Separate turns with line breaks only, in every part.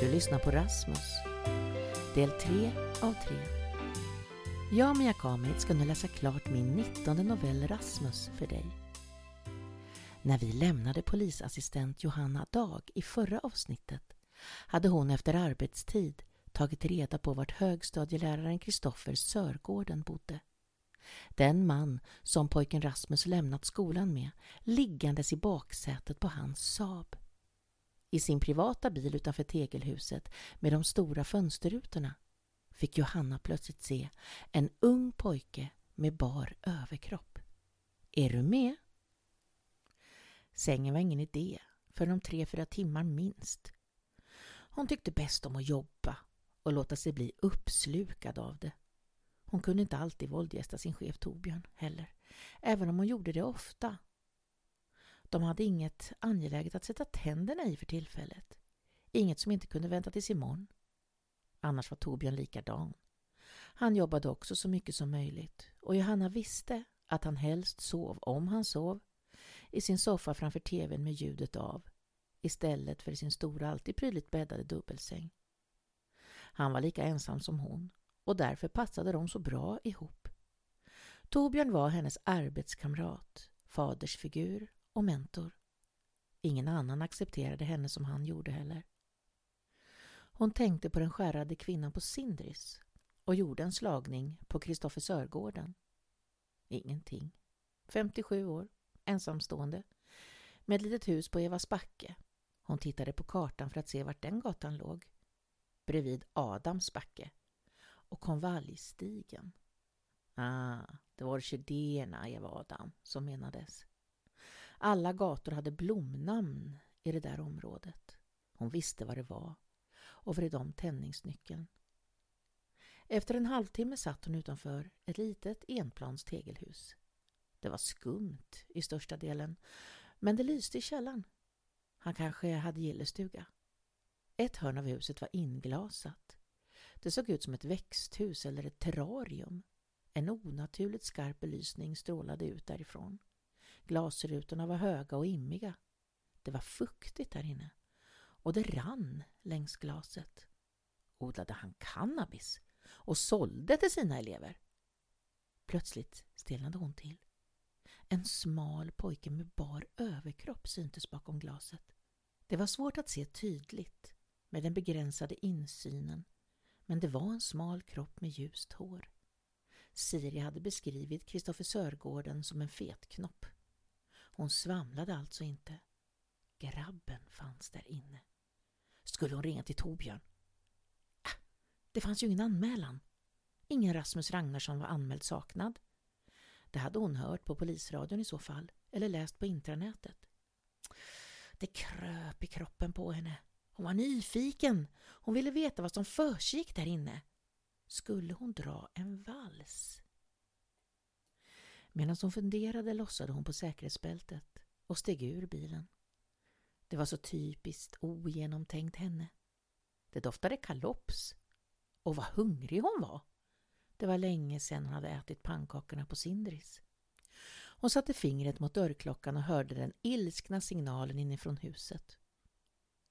Du lyssnar på Rasmus, del 3 av 3. Jag, Mia Kamit, ska nu läsa klart min 19 novell Rasmus för dig. När vi lämnade polisassistent Johanna Dag i förra avsnittet hade hon efter arbetstid tagit reda på vart högstadieläraren Kristoffer Sörgården bodde. Den man som pojken Rasmus lämnat skolan med liggandes i baksätet på hans Saab. I sin privata bil utanför tegelhuset med de stora fönsterrutorna fick Johanna plötsligt se en ung pojke med bar överkropp. Är du med? Sängen var ingen idé för de tre, fyra timmar minst. Hon tyckte bäst om att jobba och låta sig bli uppslukad av det. Hon kunde inte alltid våldgästa sin chef Torbjörn heller, även om hon gjorde det ofta. De hade inget angeläget att sätta tänderna i för tillfället. Inget som inte kunde vänta tills imorgon. Annars var Torbjörn likadan. Han jobbade också så mycket som möjligt och Johanna visste att han helst sov, om han sov, i sin soffa framför tvn med ljudet av istället för i sin stora, alltid prydligt bäddade dubbelsäng. Han var lika ensam som hon och därför passade de så bra ihop. Torbjörn var hennes arbetskamrat, fadersfigur och mentor. Ingen annan accepterade henne som han gjorde heller. Hon tänkte på den skärrade kvinnan på Sindris och gjorde en slagning på Kristoffer Sörgården. Ingenting. 57 år, ensamstående, med ett litet hus på Evas backe. Hon tittade på kartan för att se vart den gatan låg. Bredvid Adams backe och konvaljstigen. Ah, det var orkidéerna, Eva Adam, som menades. Alla gator hade blomnamn i det där området. Hon visste vad det var och vred om tändningsnyckeln. Efter en halvtimme satt hon utanför ett litet enplans tegelhus. Det var skumt i största delen, men det lyste i källaren. Han kanske hade gillestuga. Ett hörn av huset var inglasat. Det såg ut som ett växthus eller ett terrarium. En onaturligt skarp belysning strålade ut därifrån. Glasrutorna var höga och immiga. Det var fuktigt där inne och det rann längs glaset. Odlade han cannabis och sålde till sina elever? Plötsligt stelnade hon till. En smal pojke med bar överkropp syntes bakom glaset. Det var svårt att se tydligt med den begränsade insynen men det var en smal kropp med ljust hår. Siri hade beskrivit Kristoffer Sörgården som en fetknopp. Hon svamlade alltså inte. Grabben fanns där inne. Skulle hon ringa till Torbjörn? Äh, det fanns ju ingen anmälan. Ingen Rasmus Ragnarsson var anmäld saknad. Det hade hon hört på polisradion i så fall, eller läst på intranätet. Det kröp i kroppen på henne. Hon var nyfiken. Hon ville veta vad som försiggick där inne. Skulle hon dra en vals? Medan hon funderade lossade hon på säkerhetsbältet och steg ur bilen. Det var så typiskt ogenomtänkt henne. Det doftade kalops. Och vad hungrig hon var. Det var länge sedan hon hade ätit pannkakorna på Sindris. Hon satte fingret mot dörrklockan och hörde den ilskna signalen inifrån huset.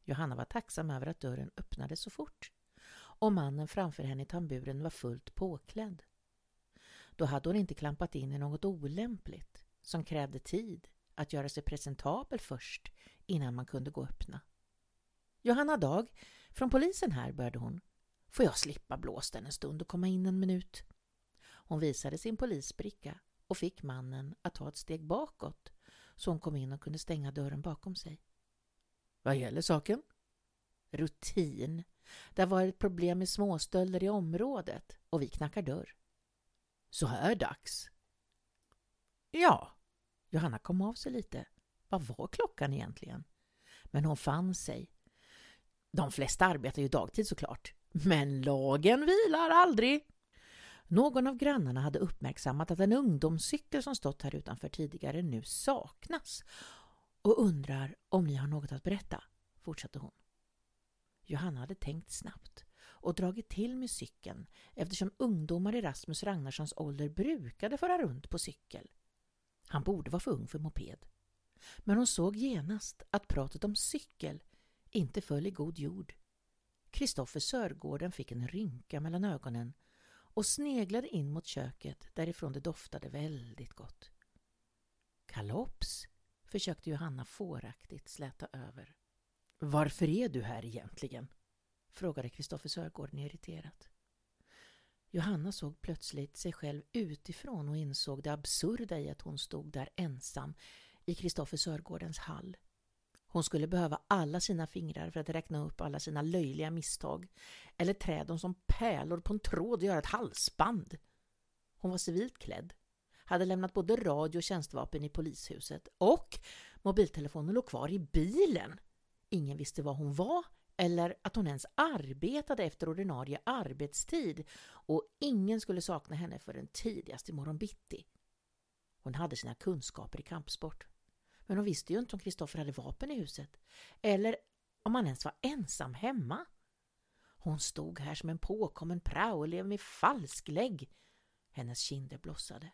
Johanna var tacksam över att dörren öppnades så fort och mannen framför henne i tamburen var fullt påklädd. Då hade hon inte klampat in i något olämpligt som krävde tid att göra sig presentabel först innan man kunde gå och öppna. Johanna Dag, från polisen här, började hon. Får jag slippa blåsten en stund och komma in en minut? Hon visade sin polisbricka och fick mannen att ta ett steg bakåt så hon kom in och kunde stänga dörren bakom sig. Vad gäller saken? Rutin. Det har varit problem med småstölder i området och vi knackar dörr. Så här dags? Ja. Johanna kom av sig lite. Vad var klockan egentligen? Men hon fann sig. De flesta arbetar ju dagtid såklart. Men lagen vilar aldrig. Någon av grannarna hade uppmärksammat att en ungdomscykel som stått här utanför tidigare nu saknas och undrar om ni har något att berätta, fortsatte hon. Johanna hade tänkt snabbt och dragit till med cykeln eftersom ungdomar i Rasmus Ragnarssons ålder brukade föra runt på cykel. Han borde vara för ung för moped. Men hon såg genast att pratet om cykel inte föll i god jord. Kristoffer Sörgården fick en rynka mellan ögonen och sneglade in mot köket därifrån det doftade väldigt gott. Kalops, försökte Johanna fåraktigt släta över. Varför är du här egentligen? Frågade Kristoffer Sörgården irriterat. Johanna såg plötsligt sig själv utifrån och insåg det absurda i att hon stod där ensam i Kristoffer Sörgårdens hall. Hon skulle behöva alla sina fingrar för att räkna upp alla sina löjliga misstag eller trä dem som pärlor på en tråd och göra ett halsband. Hon var civilt klädd, hade lämnat både radio och tjänstevapen i polishuset och mobiltelefonen låg kvar i bilen. Ingen visste var hon var eller att hon ens arbetade efter ordinarie arbetstid och ingen skulle sakna henne förrän tidigast imorgon bitti. Hon hade sina kunskaper i kampsport. Men hon visste ju inte om Kristoffer hade vapen i huset. Eller om han ens var ensam hemma. Hon stod här som en påkommen praoelev med falsklägg. Hennes kinder blossade.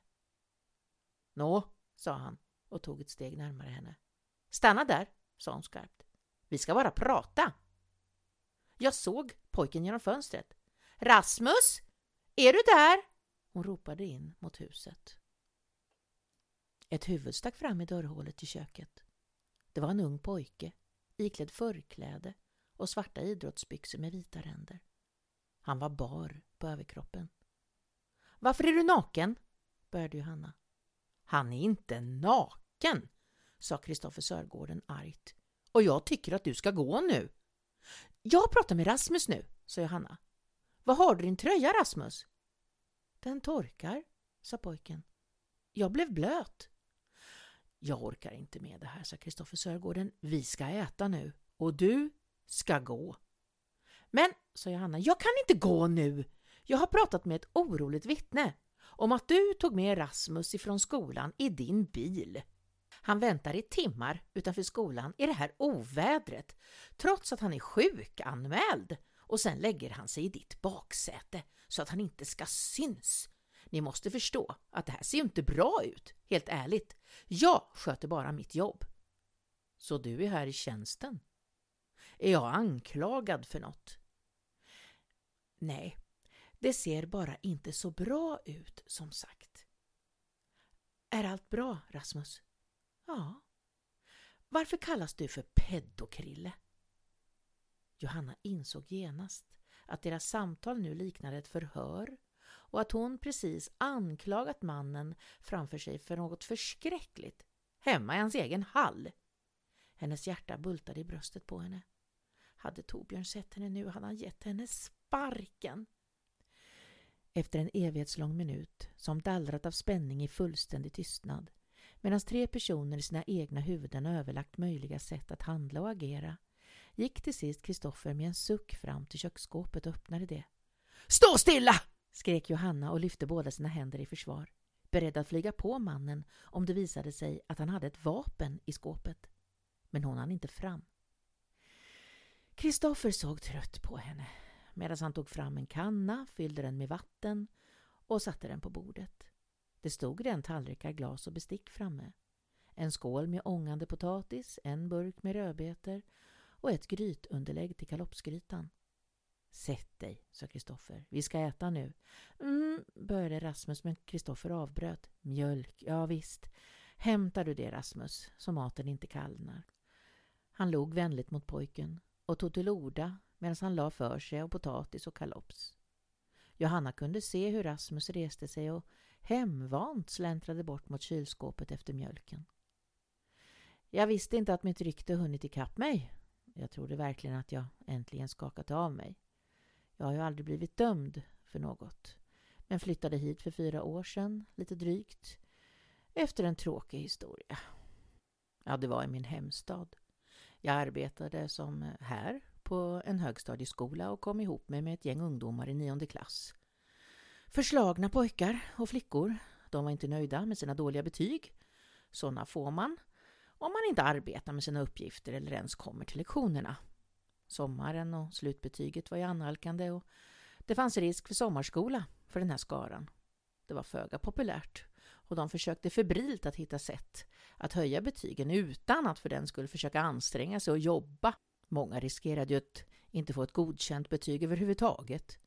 Nå, sa han och tog ett steg närmare henne. Stanna där, sa hon skarpt. Vi ska bara prata. Jag såg pojken genom fönstret. Rasmus! Är du där? Hon ropade in mot huset. Ett huvud stack fram i dörrhålet till köket. Det var en ung pojke, iklädd förkläde och svarta idrottsbyxor med vita ränder. Han var bar på överkroppen. Varför är du naken? började Johanna. Han är inte naken, sa Kristoffer Sörgården argt. Och jag tycker att du ska gå nu. Jag pratar med Rasmus nu, sa Johanna. Vad har du din tröja, Rasmus? Den torkar, sa pojken. Jag blev blöt. Jag orkar inte med det här, sa Kristoffer Sörgården. Vi ska äta nu och du ska gå. Men, sa Johanna, jag kan inte gå nu. Jag har pratat med ett oroligt vittne om att du tog med Rasmus ifrån skolan i din bil. Han väntar i timmar utanför skolan i det här ovädret trots att han är sjukanmäld och sen lägger han sig i ditt baksäte så att han inte ska syns. Ni måste förstå att det här ser ju inte bra ut, helt ärligt. Jag sköter bara mitt jobb. Så du är här i tjänsten? Är jag anklagad för något? Nej, det ser bara inte så bra ut som sagt. Är allt bra, Rasmus? Ja. Varför kallas du för peddokrille? Johanna insåg genast att deras samtal nu liknade ett förhör och att hon precis anklagat mannen framför sig för något förskräckligt hemma i hans egen hall. Hennes hjärta bultade i bröstet på henne. Hade Torbjörn sett henne nu hade han gett henne sparken. Efter en evighetslång minut, som dallrat av spänning i fullständig tystnad, medan tre personer i sina egna huvuden överlagt möjliga sätt att handla och agera, gick till sist Kristoffer med en suck fram till köksskåpet och öppnade det. Stå stilla! skrek Johanna och lyfte båda sina händer i försvar, beredd att flyga på mannen om det visade sig att han hade ett vapen i skåpet. Men hon hann inte fram. Kristoffer såg trött på henne medan han tog fram en kanna, fyllde den med vatten och satte den på bordet. Det stod redan tallrikar, glas och bestick framme. En skål med ångande potatis, en burk med rödbetor och ett grytunderlägg till kalopsgrytan. Sätt dig, sa Kristoffer. Vi ska äta nu. Mm, började Rasmus, men Kristoffer avbröt. Mjölk, ja visst. Hämtar du det, Rasmus, så maten inte kallnar. Han log vänligt mot pojken och tog till orda medan han la för sig av potatis och kalops. Johanna kunde se hur Rasmus reste sig och hemvant släntrade bort mot kylskåpet efter mjölken. Jag visste inte att mitt rykte hunnit ikapp mig. Jag trodde verkligen att jag äntligen skakat av mig. Jag har ju aldrig blivit dömd för något, men flyttade hit för fyra år sedan, lite drygt, efter en tråkig historia. Ja, det var i min hemstad. Jag arbetade som här på en högstadieskola och kom ihop mig med ett gäng ungdomar i nionde klass. Förslagna pojkar och flickor. De var inte nöjda med sina dåliga betyg. Sådana får man om man inte arbetar med sina uppgifter eller ens kommer till lektionerna. Sommaren och slutbetyget var ju annalkande och det fanns risk för sommarskola för den här skaran. Det var föga populärt och de försökte febrilt att hitta sätt att höja betygen utan att för den skulle försöka anstränga sig och jobba. Många riskerade ju att inte få ett godkänt betyg överhuvudtaget.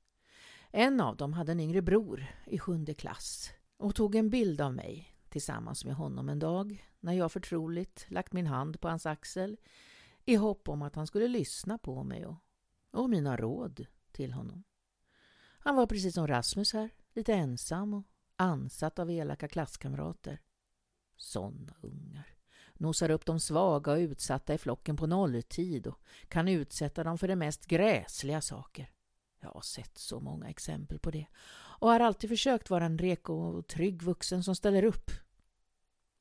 En av dem hade en yngre bror i sjunde klass och tog en bild av mig tillsammans med honom en dag när jag förtroligt lagt min hand på hans axel i hopp om att han skulle lyssna på mig och, och mina råd till honom. Han var precis som Rasmus här, lite ensam och ansatt av elaka klasskamrater. Sådana ungar. Nosar upp de svaga och utsatta i flocken på nolltid och kan utsätta dem för de mest gräsliga saker. Jag har sett så många exempel på det och har alltid försökt vara en reko och trygg vuxen som ställer upp.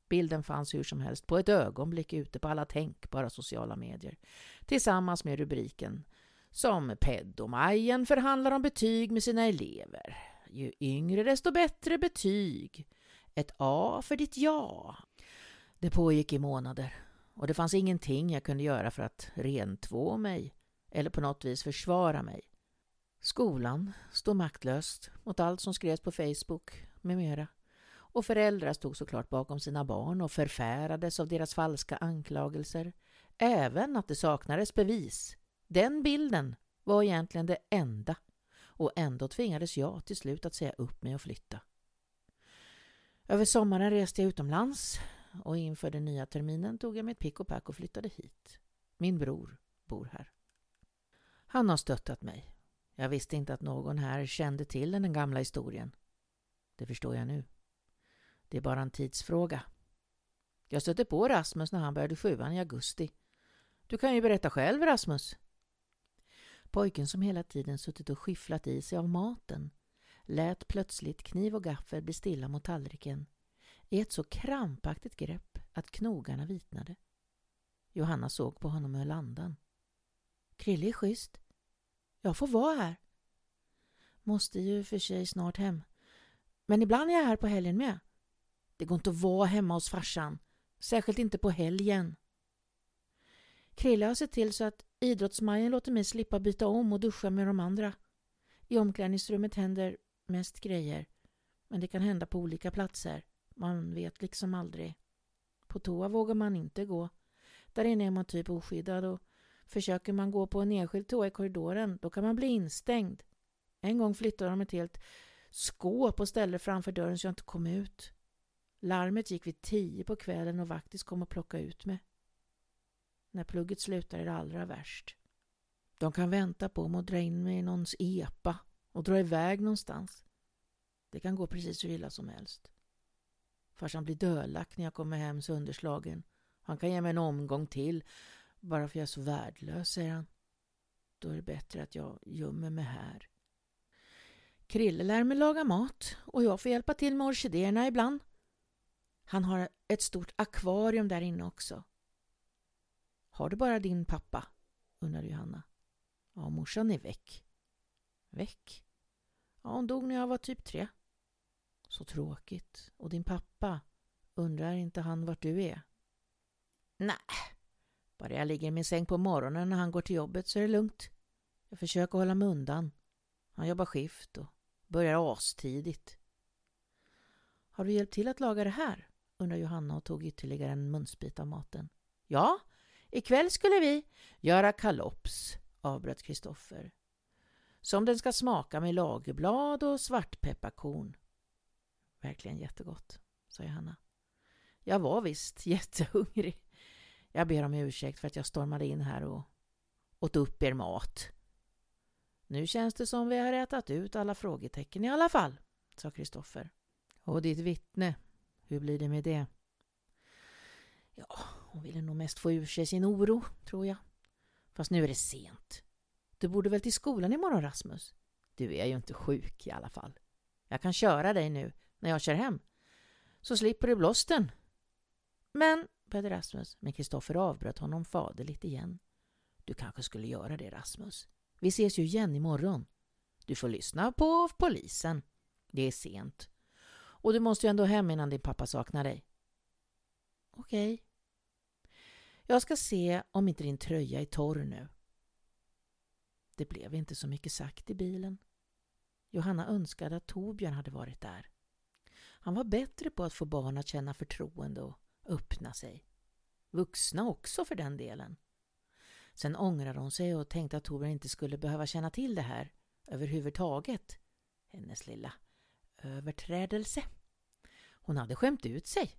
Bilden fanns hur som helst på ett ögonblick ute på alla tänkbara sociala medier tillsammans med rubriken som Pedomajen förhandlar om betyg med sina elever. Ju yngre desto bättre betyg. Ett A för ditt ja. Det pågick i månader och det fanns ingenting jag kunde göra för att rentvå mig eller på något vis försvara mig. Skolan stod maktlöst mot allt som skrevs på Facebook med mera. Och föräldrar stod såklart bakom sina barn och förfärades av deras falska anklagelser. Även att det saknades bevis. Den bilden var egentligen det enda. Och ändå tvingades jag till slut att säga upp mig och flytta. Över sommaren reste jag utomlands och inför den nya terminen tog jag mitt pick och pack och flyttade hit. Min bror bor här. Han har stöttat mig. Jag visste inte att någon här kände till den gamla historien. Det förstår jag nu. Det är bara en tidsfråga. Jag stötte på Rasmus när han började sjuan i augusti. Du kan ju berätta själv, Rasmus. Pojken som hela tiden suttit och skifflat i sig av maten lät plötsligt kniv och gaffel bli stilla mot tallriken i ett så krampaktigt grepp att knogarna vitnade. Johanna såg på honom och höll andan. Krille är schysst. Jag får vara här. Måste ju för sig snart hem. Men ibland är jag här på helgen med. Det går inte att vara hemma hos farsan. Särskilt inte på helgen. Krille har sett till så att idrottsmajen låter mig slippa byta om och duscha med de andra. I omklädningsrummet händer mest grejer. Men det kan hända på olika platser. Man vet liksom aldrig. På toa vågar man inte gå. Där inne är man typ oskyddad och försöker man gå på en enskild toa i korridoren då kan man bli instängd. En gång flyttade de ett helt skåp och ställde framför dörren så jag inte kom ut. Larmet gick vid tio på kvällen och vaktis kom och plockade ut mig. När plugget slutar är det allra värst. De kan vänta på mig och dra in mig i någons epa och dra iväg någonstans. Det kan gå precis hur illa som helst. Farsan blir dölack när jag kommer hem sönderslagen. Han kan ge mig en omgång till bara för jag är så värdelös, säger han. Då är det bättre att jag gömmer mig här. Krille lär mig laga mat och jag får hjälpa till med orkidéerna ibland. Han har ett stort akvarium där inne också. Har du bara din pappa? undrade Johanna. Ja, morsan är väck. Väck? Ja, hon dog när jag var typ tre. Så tråkigt. Och din pappa? Undrar inte han vart du är? Nej, bara jag ligger i min säng på morgonen när han går till jobbet så är det lugnt. Jag försöker hålla mig undan. Han jobbar skift och börjar astidigt. Har du hjälpt till att laga det här? undrar Johanna och tog ytterligare en munsbit av maten. Ja, ikväll skulle vi göra kalops, avbröt Kristoffer. Som den ska smaka med lagerblad och svartpepparkorn. Verkligen jättegott, sa Johanna. Jag var visst jättehungrig. Jag ber om ursäkt för att jag stormade in här och åt upp er mat. Nu känns det som vi har rätat ut alla frågetecken i alla fall, sa Kristoffer. Och ditt vittne, hur blir det med det? Ja, hon ville nog mest få ur sig sin oro, tror jag. Fast nu är det sent. Du borde väl till skolan imorgon, Rasmus? Du är ju inte sjuk i alla fall. Jag kan köra dig nu när jag kör hem. Så slipper du blåsten. Men, började Rasmus, men Kristoffer avbröt honom faderligt igen. Du kanske skulle göra det, Rasmus. Vi ses ju igen imorgon. Du får lyssna på polisen. Det är sent. Och du måste ju ändå hem innan din pappa saknar dig. Okej. Okay. Jag ska se om inte din tröja är torr nu. Det blev inte så mycket sagt i bilen. Johanna önskade att Torbjörn hade varit där. Han var bättre på att få barn att känna förtroende och öppna sig. Vuxna också för den delen. Sen ångrade hon sig och tänkte att Torbjörn inte skulle behöva känna till det här överhuvudtaget. Hennes lilla överträdelse. Hon hade skämt ut sig.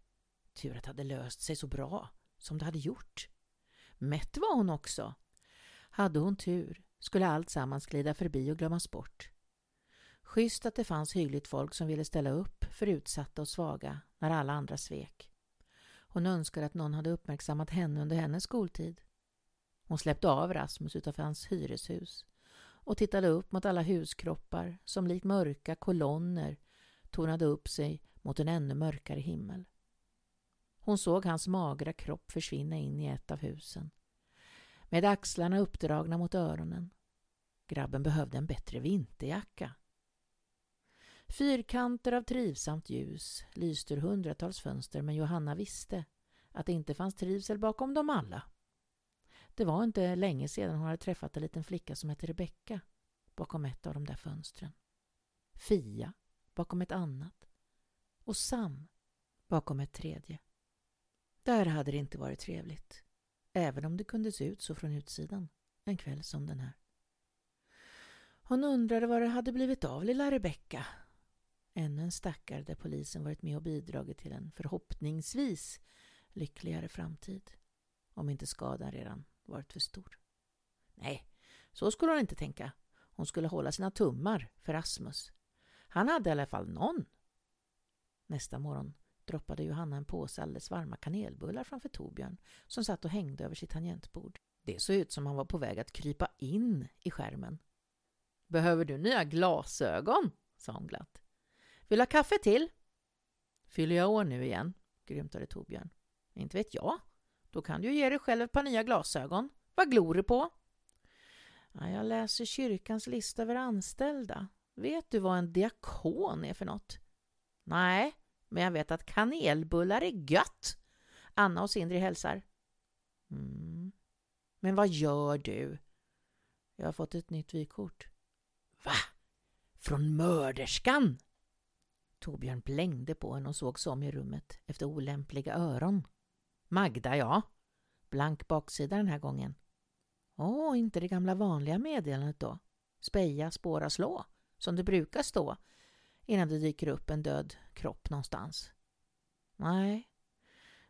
Tur att det hade löst sig så bra som det hade gjort. Mätt var hon också. Hade hon tur skulle allt sammans glida förbi och glömmas bort. Schysst att det fanns hyggligt folk som ville ställa upp för utsatta och svaga när alla andra svek. Hon önskade att någon hade uppmärksammat henne under hennes skoltid. Hon släppte av Rasmus utanför hans hyreshus och tittade upp mot alla huskroppar som likt mörka kolonner tornade upp sig mot en ännu mörkare himmel. Hon såg hans magra kropp försvinna in i ett av husen. Med axlarna uppdragna mot öronen. Grabben behövde en bättre vinterjacka. Fyrkanter av trivsamt ljus lyste ur hundratals fönster men Johanna visste att det inte fanns trivsel bakom dem alla. Det var inte länge sedan hon hade träffat en liten flicka som hette Rebecka bakom ett av de där fönstren. Fia bakom ett annat och Sam bakom ett tredje. Där hade det inte varit trevligt, även om det kunde se ut så från utsidan en kväll som den här. Hon undrade vad det hade blivit av lilla Rebecka. Ännu en stackare där polisen varit med och bidragit till en förhoppningsvis lyckligare framtid. Om inte skadan redan varit för stor. Nej, så skulle hon inte tänka. Hon skulle hålla sina tummar för Rasmus. Han hade i alla fall någon. Nästa morgon droppade Johanna en påse alldeles varma kanelbullar framför Torbjörn som satt och hängde över sitt tangentbord. Det såg ut som han var på väg att krypa in i skärmen. Behöver du nya glasögon? sa hon glatt. Vill du ha kaffe till? Fyller jag år nu igen? grymtade Torbjörn. Inte vet jag. Då kan du ju ge dig själv ett par nya glasögon. Vad glor du på? Ja, jag läser kyrkans lista över anställda. Vet du vad en diakon är för något? Nej, men jag vet att kanelbullar är gött. Anna och Sindri hälsar. Mm. Men vad gör du? Jag har fått ett nytt vykort. Va? Från mörderskan? Torbjörn blängde på henne och såg sig om i rummet efter olämpliga öron. Magda, ja. Blank baksida den här gången. Åh, inte det gamla vanliga meddelandet då. Speja, spåra, slå, som det brukar stå innan det dyker upp en död kropp någonstans. Nej,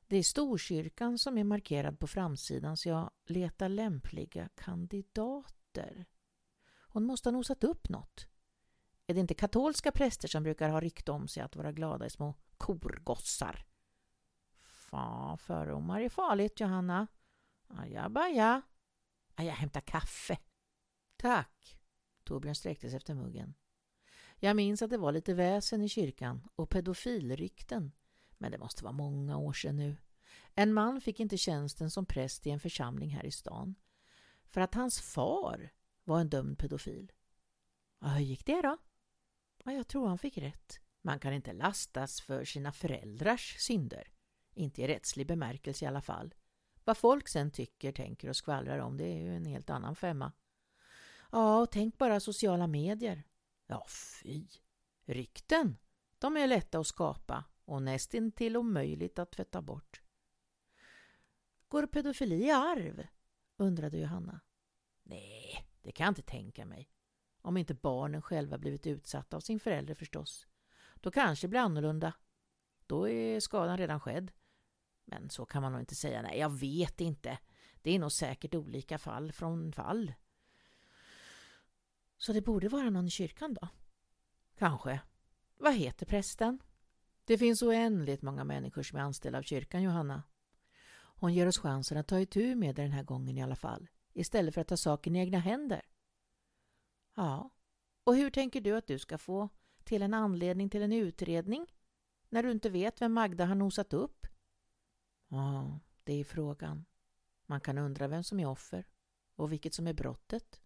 det är Storkyrkan som är markerad på framsidan så jag letar lämpliga kandidater. Hon måste ha nosat upp något. Är det inte katolska präster som brukar ha rykte om sig att vara glada i små korgossar? Fan, fördomar är farligt, Johanna. Ajabaja. Jag hämtar kaffe. Tack. Torbjörn sträckte sig efter muggen. Jag minns att det var lite väsen i kyrkan och pedofilrykten. Men det måste vara många år sedan nu. En man fick inte tjänsten som präst i en församling här i stan. För att hans far var en dömd pedofil. Och hur gick det då? Ja, jag tror han fick rätt. Man kan inte lastas för sina föräldrars synder. Inte i rättslig bemärkelse i alla fall. Vad folk sen tycker, tänker och skvallrar om det är ju en helt annan femma. Ja, och tänk bara sociala medier. Ja, fy! Rykten, de är lätta att skapa och nästintill omöjligt att tvätta bort. Går pedofili i arv? undrade Johanna. Nej, det kan jag inte tänka mig. Om inte barnen själva blivit utsatta av sin förälder förstås. Då kanske det blir annorlunda. Då är skadan redan skedd. Men så kan man nog inte säga. Nej, jag vet inte. Det är nog säkert olika fall från fall. Så det borde vara någon i kyrkan då? Kanske. Vad heter prästen? Det finns oändligt många människor som är anställda av kyrkan, Johanna. Hon ger oss chansen att ta itu med det den här gången i alla fall, istället för att ta saken i egna händer. Ja, och hur tänker du att du ska få till en anledning till en utredning när du inte vet vem Magda har nosat upp? Ja, det är frågan. Man kan undra vem som är offer och vilket som är brottet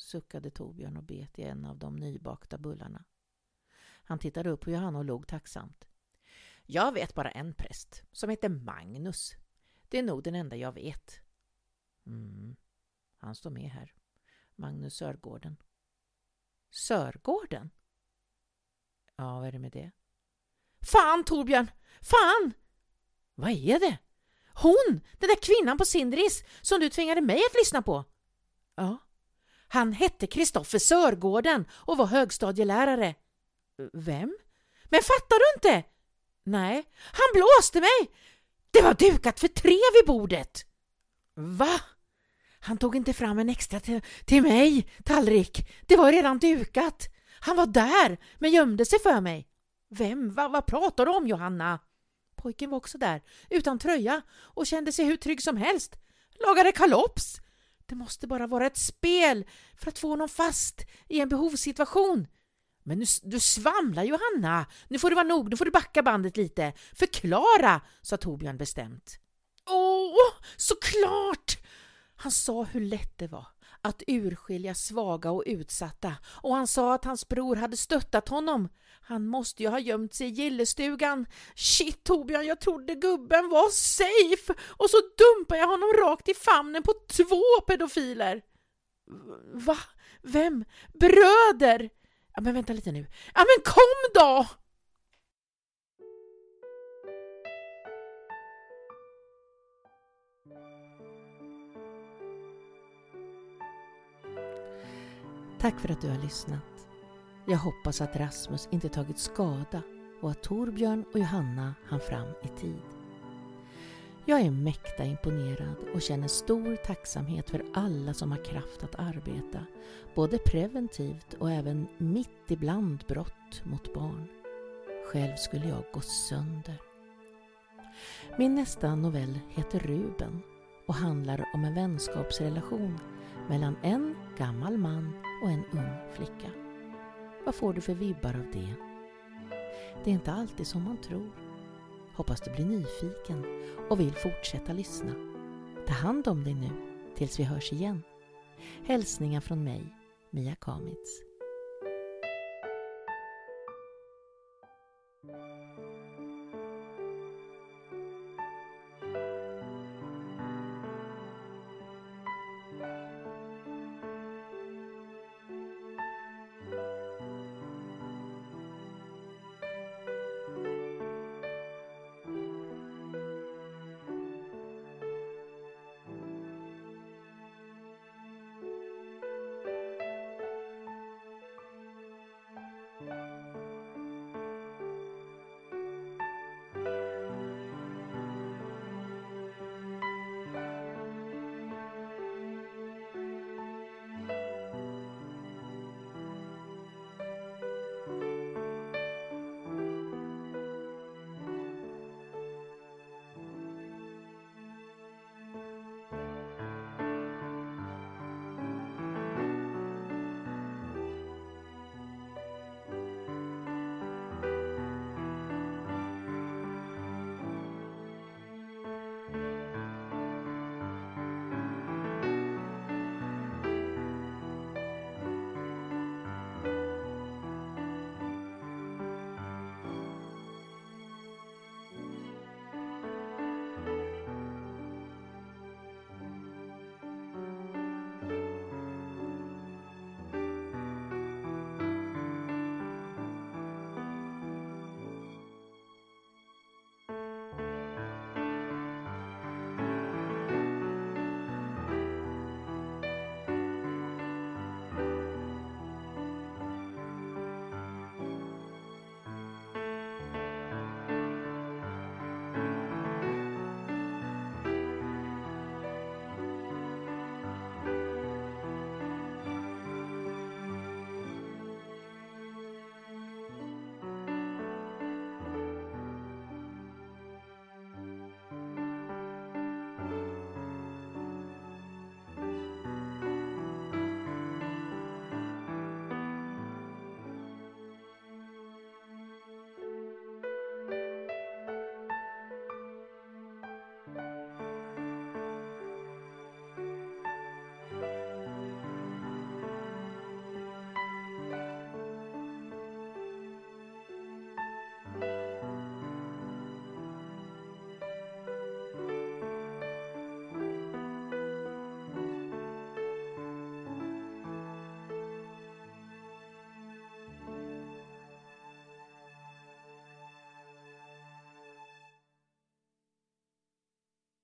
suckade Torbjörn och bet i en av de nybakta bullarna. Han tittade upp på Johanna och log tacksamt. Jag vet bara en präst som heter Magnus. Det är nog den enda jag vet. Mm, han står med här. Magnus Sörgården. Sörgården? Ja, vad är det med det? Fan Torbjörn! Fan! Vad är det? Hon, den där kvinnan på Sindris som du tvingade mig att lyssna på. Ja. Han hette Kristoffer Sörgården och var högstadielärare. Vem? Men fattar du inte? Nej, han blåste mig! Det var dukat för tre vid bordet. Va? Han tog inte fram en extra till, till mig, tallrik. Det var redan dukat. Han var där, men gömde sig för mig. Vem? Va, vad pratar du om, Johanna? Pojken var också där, utan tröja och kände sig hur trygg som helst. Lagade kalops. Det måste bara vara ett spel för att få honom fast i en behovssituation. Men nu, du svamlar Johanna! Nu får det vara nog, nu får du backa bandet lite. Förklara, sa Torbjörn bestämt. Åh, såklart! Han sa hur lätt det var att urskilja svaga och utsatta och han sa att hans bror hade stöttat honom. Han måste ju ha gömt sig i gillestugan. Shit Torbjörn, jag trodde gubben var safe och så dumpade jag honom rakt i famnen på två pedofiler. Va? Vem? Bröder? Ja, men vänta lite nu. Ja, men kom då! Tack för att du har lyssnat. Jag hoppas att Rasmus inte tagit skada och att Torbjörn och Johanna hann fram i tid. Jag är mäkta imponerad och känner stor tacksamhet för alla som har kraft att arbeta, både preventivt och även mitt ibland brott mot barn. Själv skulle jag gå sönder. Min nästa novell heter Ruben och handlar om en vänskapsrelation mellan en gammal man och en ung flicka. Vad får du för vibbar av det? Det är inte alltid som man tror. Hoppas du blir nyfiken och vill fortsätta lyssna. Ta hand om dig nu tills vi hörs igen. Hälsningar från mig, Mia Kamitz. Bye.